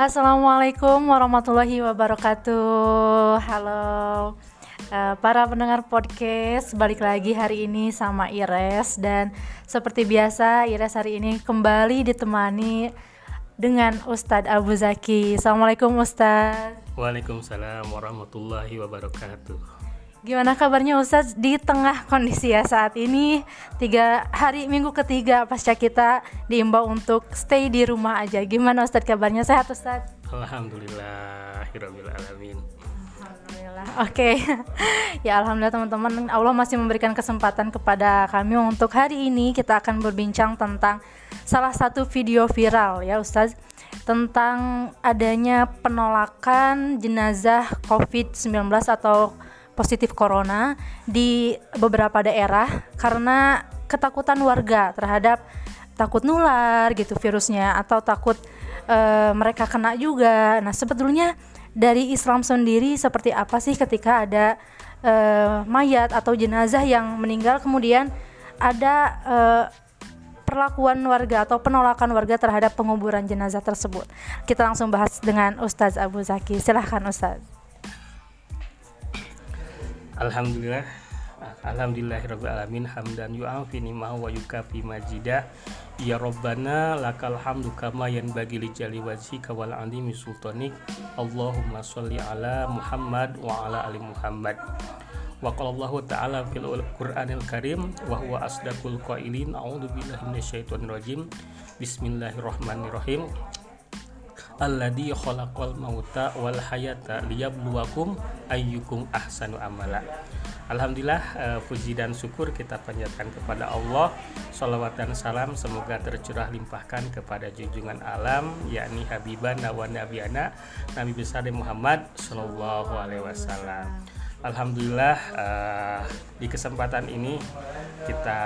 Assalamualaikum warahmatullahi wabarakatuh. Halo uh, para pendengar podcast, balik lagi hari ini sama Ires dan seperti biasa Ires hari ini kembali ditemani dengan Ustadz Abu Zaki. Assalamualaikum Ustadz. Waalaikumsalam warahmatullahi wabarakatuh. Gimana kabarnya Ustadz di tengah kondisi ya saat ini tiga hari minggu ketiga pasca kita diimbau untuk stay di rumah aja. Gimana Ustadz kabarnya sehat Ustadz? Alhamdulillah, alamin. Alhamdulillah. Oke. Okay. ya alhamdulillah teman-teman Allah masih memberikan kesempatan kepada kami untuk hari ini kita akan berbincang tentang salah satu video viral ya Ustadz tentang adanya penolakan jenazah COVID-19 atau positif corona di beberapa daerah karena ketakutan warga terhadap takut nular gitu virusnya atau takut uh, mereka kena juga. Nah, sebetulnya dari Islam sendiri seperti apa sih ketika ada uh, mayat atau jenazah yang meninggal kemudian ada uh, perlakuan warga atau penolakan warga terhadap penguburan jenazah tersebut. Kita langsung bahas dengan Ustadz Abu Zaki. Silahkan Ustadz. Alhamdulillah. Alhamdulillahirrahmanirrahim Hamdan yu'afi ni'mah wa yukafi majidah Ya Rabbana lakal hamdu kama yang bagi li jali wajhika wal alimi sultanik. Allahumma sholli ala Muhammad wa ala ali Muhammad. Wa qala Allah ta'ala fil Qur'anil Karim wa huwa asdaqul qailin. A'udzu billahi minasyaitonir rajim Bismillahirrahmanirrahim alladhi khalaqal mauta wal hayata liyabluwakum ayyukum ahsanu amala. Alhamdulillah uh, puji dan syukur kita panjatkan kepada Allah. Salawat dan salam semoga tercurah limpahkan kepada junjungan alam yakni Habibana wa Nabiana Nabi besar Muhammad Sallallahu Alaihi Wasallam. Alhamdulillah uh, di kesempatan ini kita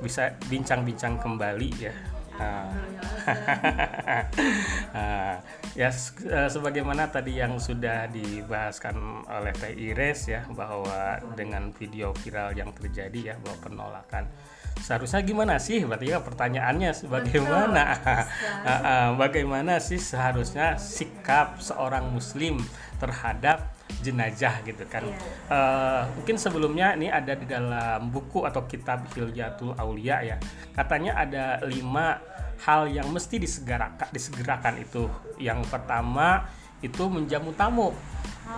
bisa bincang-bincang kembali ya ya uh, sebagaimana tadi yang sudah dibahaskan oleh Teh Ires ya bahwa dengan video viral yang terjadi ya bahwa penolakan seharusnya gimana sih berarti ya pertanyaannya bagaimana uh, uh, bagaimana sih seharusnya sikap seorang muslim terhadap jenajah gitu kan. Yeah. Iya. Uh, mungkin sebelumnya ini ada di dalam buku atau kitab Hilyatul Aulia ya. Katanya ada lima hal yang mesti disegerakan, disegerakan itu. Yang pertama itu menjamu tamu.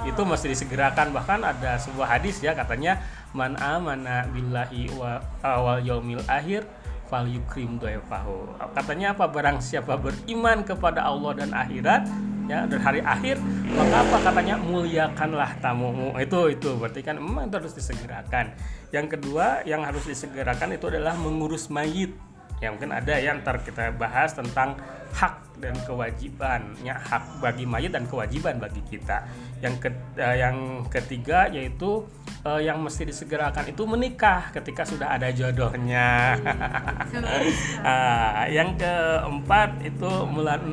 Itu mesti disegerakan. Bahkan ada sebuah hadis ya katanya man amana billahi wa awal yaumil akhir fal yukrim doefahu. Katanya apa? Barang siapa beriman kepada Allah dan akhirat ya dan hari akhir maka apa katanya? Muliakanlah tamumu. Itu itu. Berarti kan memang itu harus disegerakan. Yang kedua yang harus disegerakan itu adalah mengurus mayit ya mungkin ada yang ntar kita bahas tentang hak dan kewajibannya hak bagi mayit dan kewajiban bagi kita. Yang ke, uh, yang ketiga yaitu uh, yang mesti disegerakan itu menikah ketika sudah ada jodohnya. Uh, yang keempat itu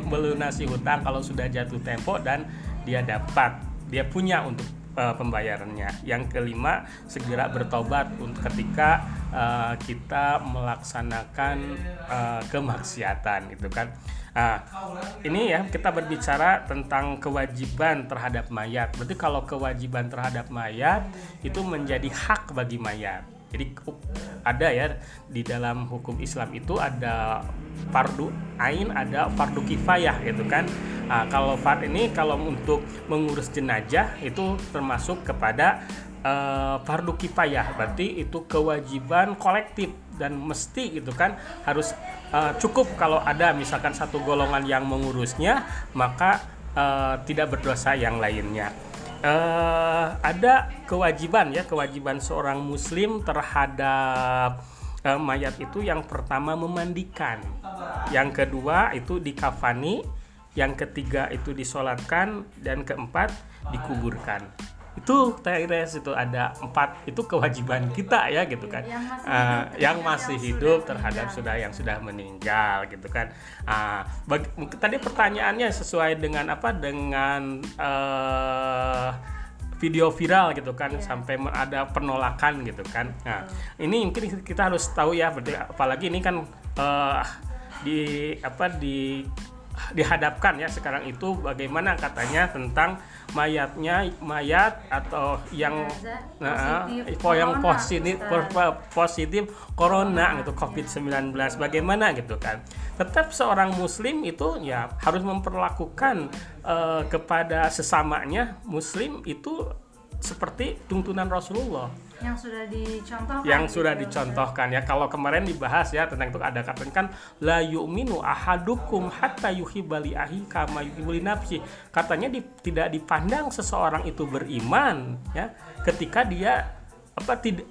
melunasi hutang kalau sudah jatuh tempo dan dia dapat dia punya untuk uh, pembayarannya. Yang kelima, segera bertobat untuk ketika uh, kita melaksanakan uh, kemaksiatan gitu kan. Nah, ini ya kita berbicara tentang kewajiban terhadap mayat. Berarti kalau kewajiban terhadap mayat itu menjadi hak bagi mayat. Jadi ada ya di dalam hukum Islam itu ada fardu ain, ada fardu kifayah gitu kan. Nah, kalau fard ini kalau untuk mengurus jenazah itu termasuk kepada uh, fardu kifayah. Berarti itu kewajiban kolektif dan mesti gitu kan harus uh, cukup kalau ada misalkan satu golongan yang mengurusnya maka uh, tidak berdosa yang lainnya uh, ada kewajiban ya kewajiban seorang muslim terhadap uh, mayat itu yang pertama memandikan. Yang kedua itu dikafani yang ketiga itu disolatkan dan keempat dikuburkan itu TRS itu ada empat itu kewajiban kita ya gitu kan yang masih uh, hidup, yang masih yang hidup terhadap meninggal. sudah yang sudah meninggal gitu kan uh, bagi, tadi pertanyaannya sesuai dengan apa dengan uh, video viral gitu kan yeah. sampai ada penolakan gitu kan nah oh. ini mungkin kita harus tahu ya berarti apalagi ini kan uh, di apa di dihadapkan ya sekarang itu bagaimana katanya tentang mayatnya mayat atau yang nah, Positif yang corona, positif positif corona gitu COVID-19 bagaimana gitu kan? Tetap seorang muslim itu ya harus memperlakukan eh, kepada sesamanya muslim itu seperti tuntunan Rasulullah yang sudah dicontohkan yang gitu sudah ya, dicontohkan ya. Kalau kemarin dibahas ya tentang itu ada katakan kan la yu'minu ahadukum hatta yuhibbali ahi kama yuhibbali nafsi. Katanya di- tidak dipandang seseorang itu beriman ya ketika dia apa tidak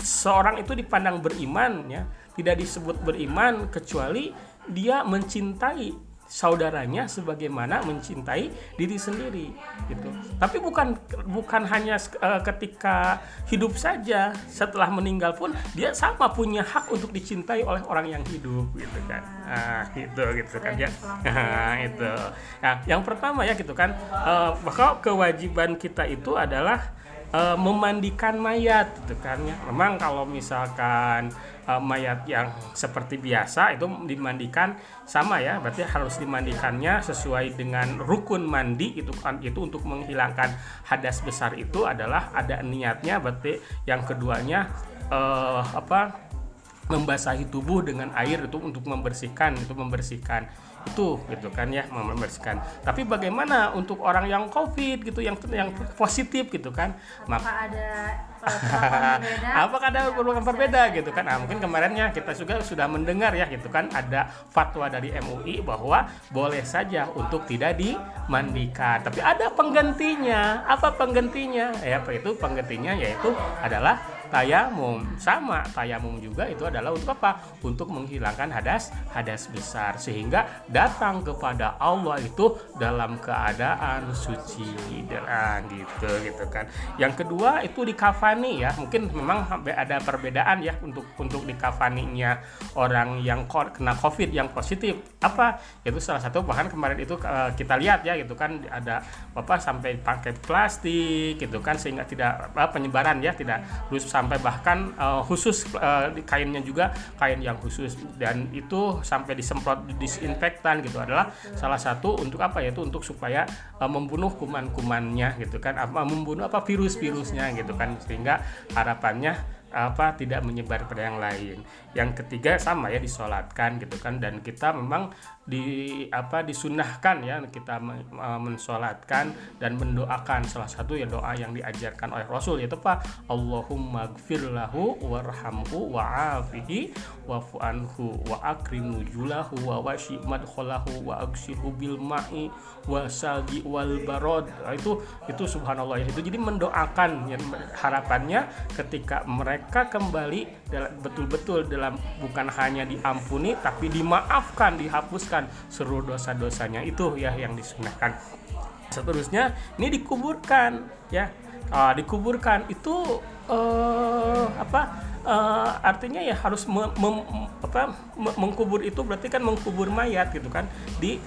seorang itu dipandang beriman ya tidak disebut beriman kecuali dia mencintai saudaranya sebagaimana mencintai diri sendiri gitu. Tapi bukan bukan hanya eh, ketika hidup saja, setelah meninggal pun dia sama punya hak untuk dicintai oleh orang yang hidup gitu kan. Nah, itu gitu kan ya. Nah, itu. Nah, yang pertama ya gitu kan eh, bahwa kewajiban kita itu adalah eh, memandikan mayat gitu kan ya. Memang kalau misalkan eh, mayat yang seperti biasa itu dimandikan sama ya, berarti harus dimandikannya sesuai dengan rukun mandi itu kan itu untuk menghilangkan hadas besar itu adalah ada niatnya berarti yang keduanya eh, apa membasahi tubuh dengan air itu untuk membersihkan itu membersihkan itu gitu kan ya membersihkan tapi bagaimana untuk orang yang covid gitu yang yang positif gitu kan Mak- apakah ada berbeda Apakah ada perlakuan berbeda gitu kan? Nah, mungkin kemarinnya kita juga sudah mendengar ya gitu kan ada fatwa dari MUI bahwa boleh saja untuk tidak dimandikan. Tapi ada penggantinya. Apa penggantinya? Ya apa itu penggantinya yaitu adalah tayamum. Sama tayamum juga itu adalah untuk apa? Untuk menghilangkan hadas hadas besar sehingga datang kepada Allah itu dalam keadaan suci dan gitu gitu kan. Yang kedua itu dikafani ya. Mungkin memang ada perbedaan ya untuk untuk dikafaninya orang yang kena Covid yang positif. Apa? Itu salah satu bahkan kemarin itu eh, kita lihat ya gitu kan ada apa sampai pakai plastik gitu kan sehingga tidak apa, penyebaran ya tidak terus sampai bahkan eh, khusus di kainnya juga kain yang khusus. Dan itu sampai disemprot disinfektan gitu adalah salah satu untuk apa? Ya itu untuk supaya eh, membunuh kuman-kumannya gitu kan. Apa membunuh apa virus-virusnya gitu kan. Sehingga harapannya apa tidak menyebar pada yang lain. Yang ketiga sama ya disolatkan gitu kan. Dan kita memang di apa disunahkan ya kita me- mensolatkan dan mendoakan. Salah satu ya doa yang diajarkan oleh Rasul yaitu apa? Allahumma gfir lahu warhamhu wa'afihi wa'fu anhu wa akrim nujulahu wa washi madkhalahu wa agsirhu bil ma'i wa salji wal barod. Nah, itu itu subhanallah ya. Itu jadi mendoakan ya, harapannya ketika mereka kembali dal- betul-betul dalam bukan hanya diampuni tapi dimaafkan dihapuskan seluruh dosa-dosanya itu ya yang disunahkan. Seterusnya ini dikuburkan ya. Ah, dikuburkan itu eh, apa eh, artinya ya harus me- mem- apa me- mengkubur itu berarti kan mengkubur mayat gitu kan di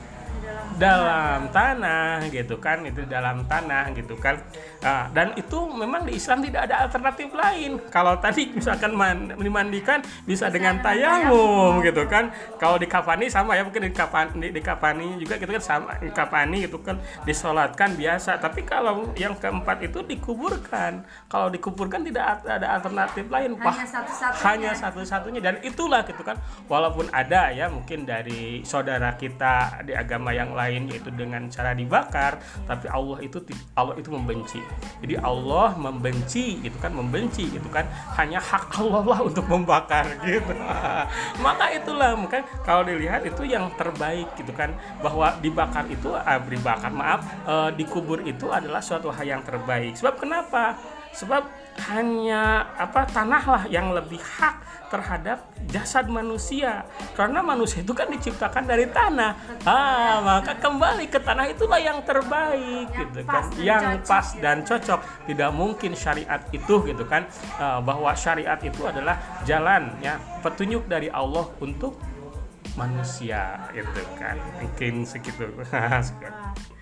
dalam tanah gitu kan itu dalam tanah gitu kan. Ah, dan itu memang di Islam tidak ada alternatif lain. Kalau tadi misalkan man- dimandikan bisa dengan tayamum gitu kan. Kalau di kafani sama ya mungkin di kafani di kafani juga gitu kan sama di kafani gitu kan. Disolatkan biasa. Tapi kalau yang keempat itu dikuburkan. Kalau dikuburkan tidak ada alternatif lain. Hanya Wah, satu-satunya. hanya satu-satunya. Dan itulah gitu kan. Walaupun ada ya mungkin dari saudara kita di agama yang lain yaitu dengan cara dibakar tapi Allah itu Allah itu membenci. Jadi Allah membenci gitu kan membenci gitu kan. Hanya hak Allah lah untuk membakar gitu. Maka itulah mungkin kalau dilihat itu yang terbaik gitu kan. Bahwa dibakar itu ah, dibakar maaf eh, dikubur itu adalah suatu hal yang terbaik. Sebab kenapa sebab hanya apa tanah lah yang lebih hak terhadap jasad manusia. Karena manusia itu kan diciptakan dari tanah. Ah maka kembali ke tanah itulah yang terbaik Yang gitu kan. yang cocok pas gitu. dan cocok. Tidak mungkin syariat itu gitu kan eh, bahwa syariat itu adalah jalan ya petunjuk dari Allah untuk manusia gitu kan. Mungkin segitu.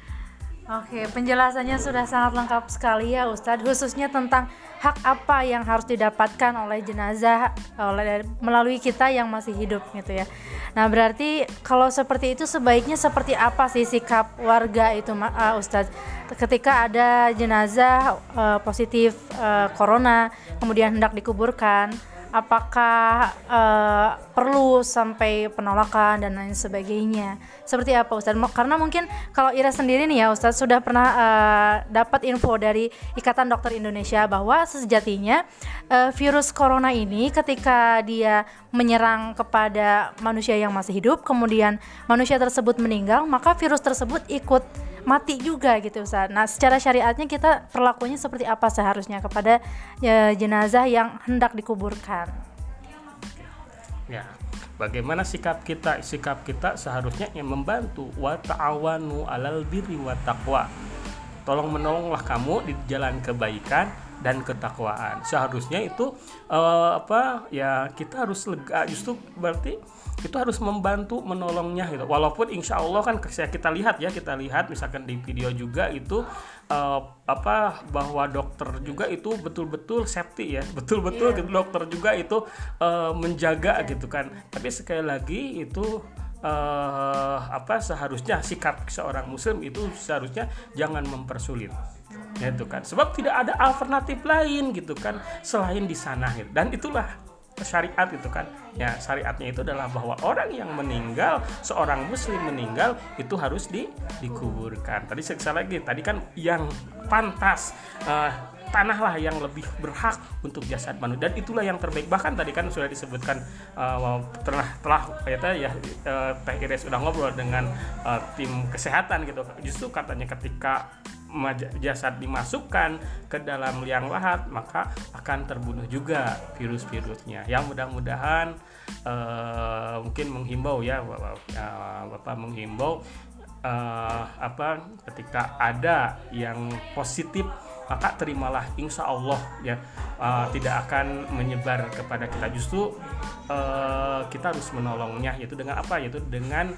Oke, penjelasannya sudah sangat lengkap sekali ya Ustadz, khususnya tentang hak apa yang harus didapatkan oleh jenazah oleh melalui kita yang masih hidup gitu ya. Nah, berarti kalau seperti itu sebaiknya seperti apa sih sikap warga itu uh, Ustadz ketika ada jenazah uh, positif uh, corona kemudian hendak dikuburkan apakah uh, perlu sampai penolakan dan lain sebagainya? Seperti apa Ustaz karena mungkin kalau Ira sendiri nih ya Ustaz sudah pernah uh, dapat info dari Ikatan Dokter Indonesia bahwa sejatinya uh, virus corona ini ketika dia menyerang kepada manusia yang masih hidup kemudian manusia tersebut meninggal maka virus tersebut ikut mati juga gitu Ustaz. Nah, secara syariatnya kita perlakunya seperti apa seharusnya kepada ya, jenazah yang hendak dikuburkan? Ya, bagaimana sikap kita? Sikap kita seharusnya yang membantu wa ta'awanu alal birri wa taqwa. Tolong menolonglah kamu di jalan kebaikan dan ketakwaan. Seharusnya itu uh, apa ya kita harus lega justru berarti itu harus membantu menolongnya gitu walaupun insya Allah kan kita lihat ya kita lihat misalkan di video juga itu uh, apa bahwa dokter juga itu betul-betul safety ya betul-betul yeah. dokter juga itu uh, menjaga yeah. gitu kan tapi sekali lagi itu uh, apa seharusnya sikap seorang muslim itu seharusnya jangan mempersulit ya itu kan. Sebab tidak ada alternatif lain gitu kan selain di sana gitu. dan itulah syariat itu kan. Ya syariatnya itu adalah bahwa orang yang meninggal seorang muslim meninggal itu harus di dikuburkan. Tadi saya lagi tadi kan yang pantas uh, tanahlah yang lebih berhak untuk jasad manusia. Dan itulah yang terbaik. Bahkan tadi kan sudah disebutkan uh, telah telah ya ya uh, Teh Iris sudah ngobrol dengan uh, tim kesehatan gitu. Justru katanya ketika jasad dimasukkan ke dalam liang lahat maka akan terbunuh juga virus-virusnya. Yang mudah-mudahan uh, mungkin menghimbau ya bapak, uh, bapak menghimbau uh, apa ketika ada yang positif maka terimalah insya Allah ya. Uh, tidak akan menyebar kepada kita. Justru uh, kita harus menolongnya yaitu dengan apa? Yaitu dengan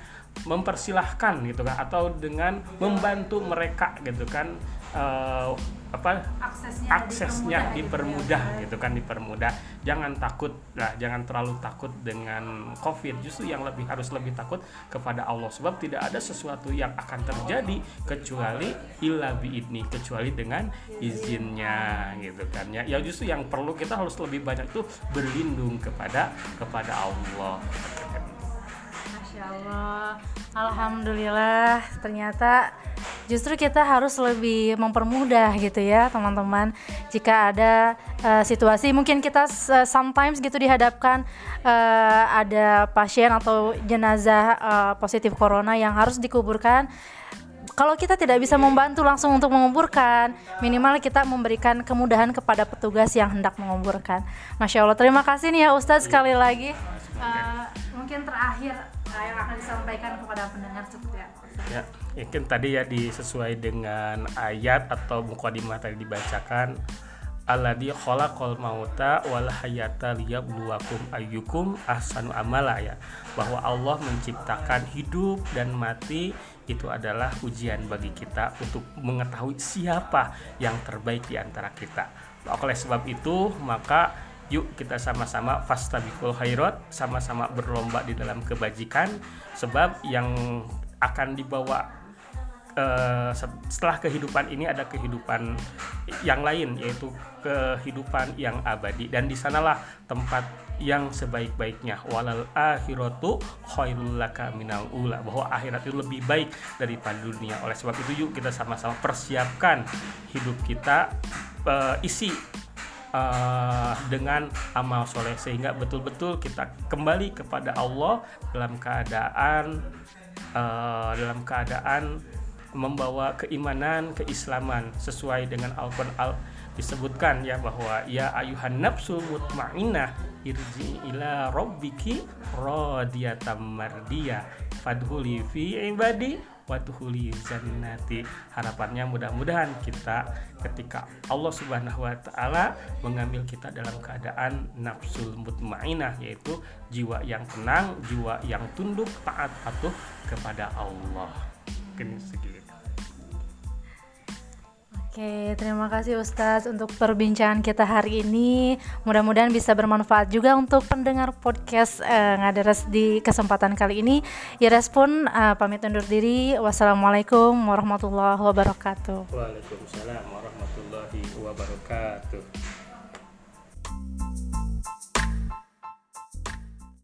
mempersilahkan gitu kan atau dengan membantu mereka gitu kan uh, apa aksesnya, aksesnya dipermudah, dipermudah gitu, gitu kan dipermudah. Jangan takut lah jangan terlalu takut dengan covid. Justru yang lebih harus lebih takut kepada Allah sebab tidak ada sesuatu yang akan terjadi kecuali illa ini kecuali dengan izinnya gitu kan. Ya ya justru yang perlu kita harus lebih banyak tuh berlindung kepada kepada Allah Masya Allah Alhamdulillah ternyata justru kita harus lebih mempermudah gitu ya teman-teman jika ada uh, situasi mungkin kita uh, sometimes gitu dihadapkan uh, ada pasien atau jenazah uh, positif corona yang harus dikuburkan kalau kita tidak bisa membantu langsung untuk menguburkan, minimal kita memberikan kemudahan kepada petugas yang hendak menguburkan. Masya Allah, terima kasih nih ya Ustadz sekali lagi. Uh, mungkin terakhir uh, yang akan disampaikan kepada pendengar seperti apa? Ya, mungkin tadi ya disesuai dengan ayat atau mukadimah tadi dibacakan alladzi khalaqal mauta wal hayata liyabluwakum ayyukum ahsanu amala ya bahwa Allah menciptakan hidup dan mati itu adalah ujian bagi kita untuk mengetahui siapa yang terbaik di antara kita. Oleh sebab itu, maka yuk kita sama-sama fastabikul khairat, sama-sama berlomba di dalam kebajikan. Sebab yang akan dibawa uh, setelah kehidupan ini ada kehidupan yang lain yaitu kehidupan yang abadi. Dan di sanalah tempat yang sebaik-baiknya. Walal akhiratu khairul laka minal ula. Bahwa akhirat itu lebih baik daripada dunia. Oleh sebab itu yuk kita sama-sama persiapkan hidup kita uh, isi uh, dengan amal soleh. Sehingga betul-betul kita kembali kepada Allah dalam keadaan uh, dalam keadaan membawa keimanan keislaman sesuai dengan Al-Quran Al disebutkan ya bahwa ya ayuhan nafsul mutmainnah irji ila rabbiki radiyatan mardiyah fadhuli fi ibadi watuhuli jannati harapannya mudah-mudahan kita ketika Allah Subhanahu wa taala mengambil kita dalam keadaan nafsul mutmainah yaitu jiwa yang tenang, jiwa yang tunduk taat patuh kepada Allah. Mungkin segitu. Oke, terima kasih Ustadz untuk perbincangan kita hari ini. Mudah-mudahan bisa bermanfaat juga untuk pendengar podcast uh, Ngaderes di kesempatan kali ini. Ya respon uh, pamit undur diri. Wassalamualaikum warahmatullahi wabarakatuh. Waalaikumsalam warahmatullahi wabarakatuh.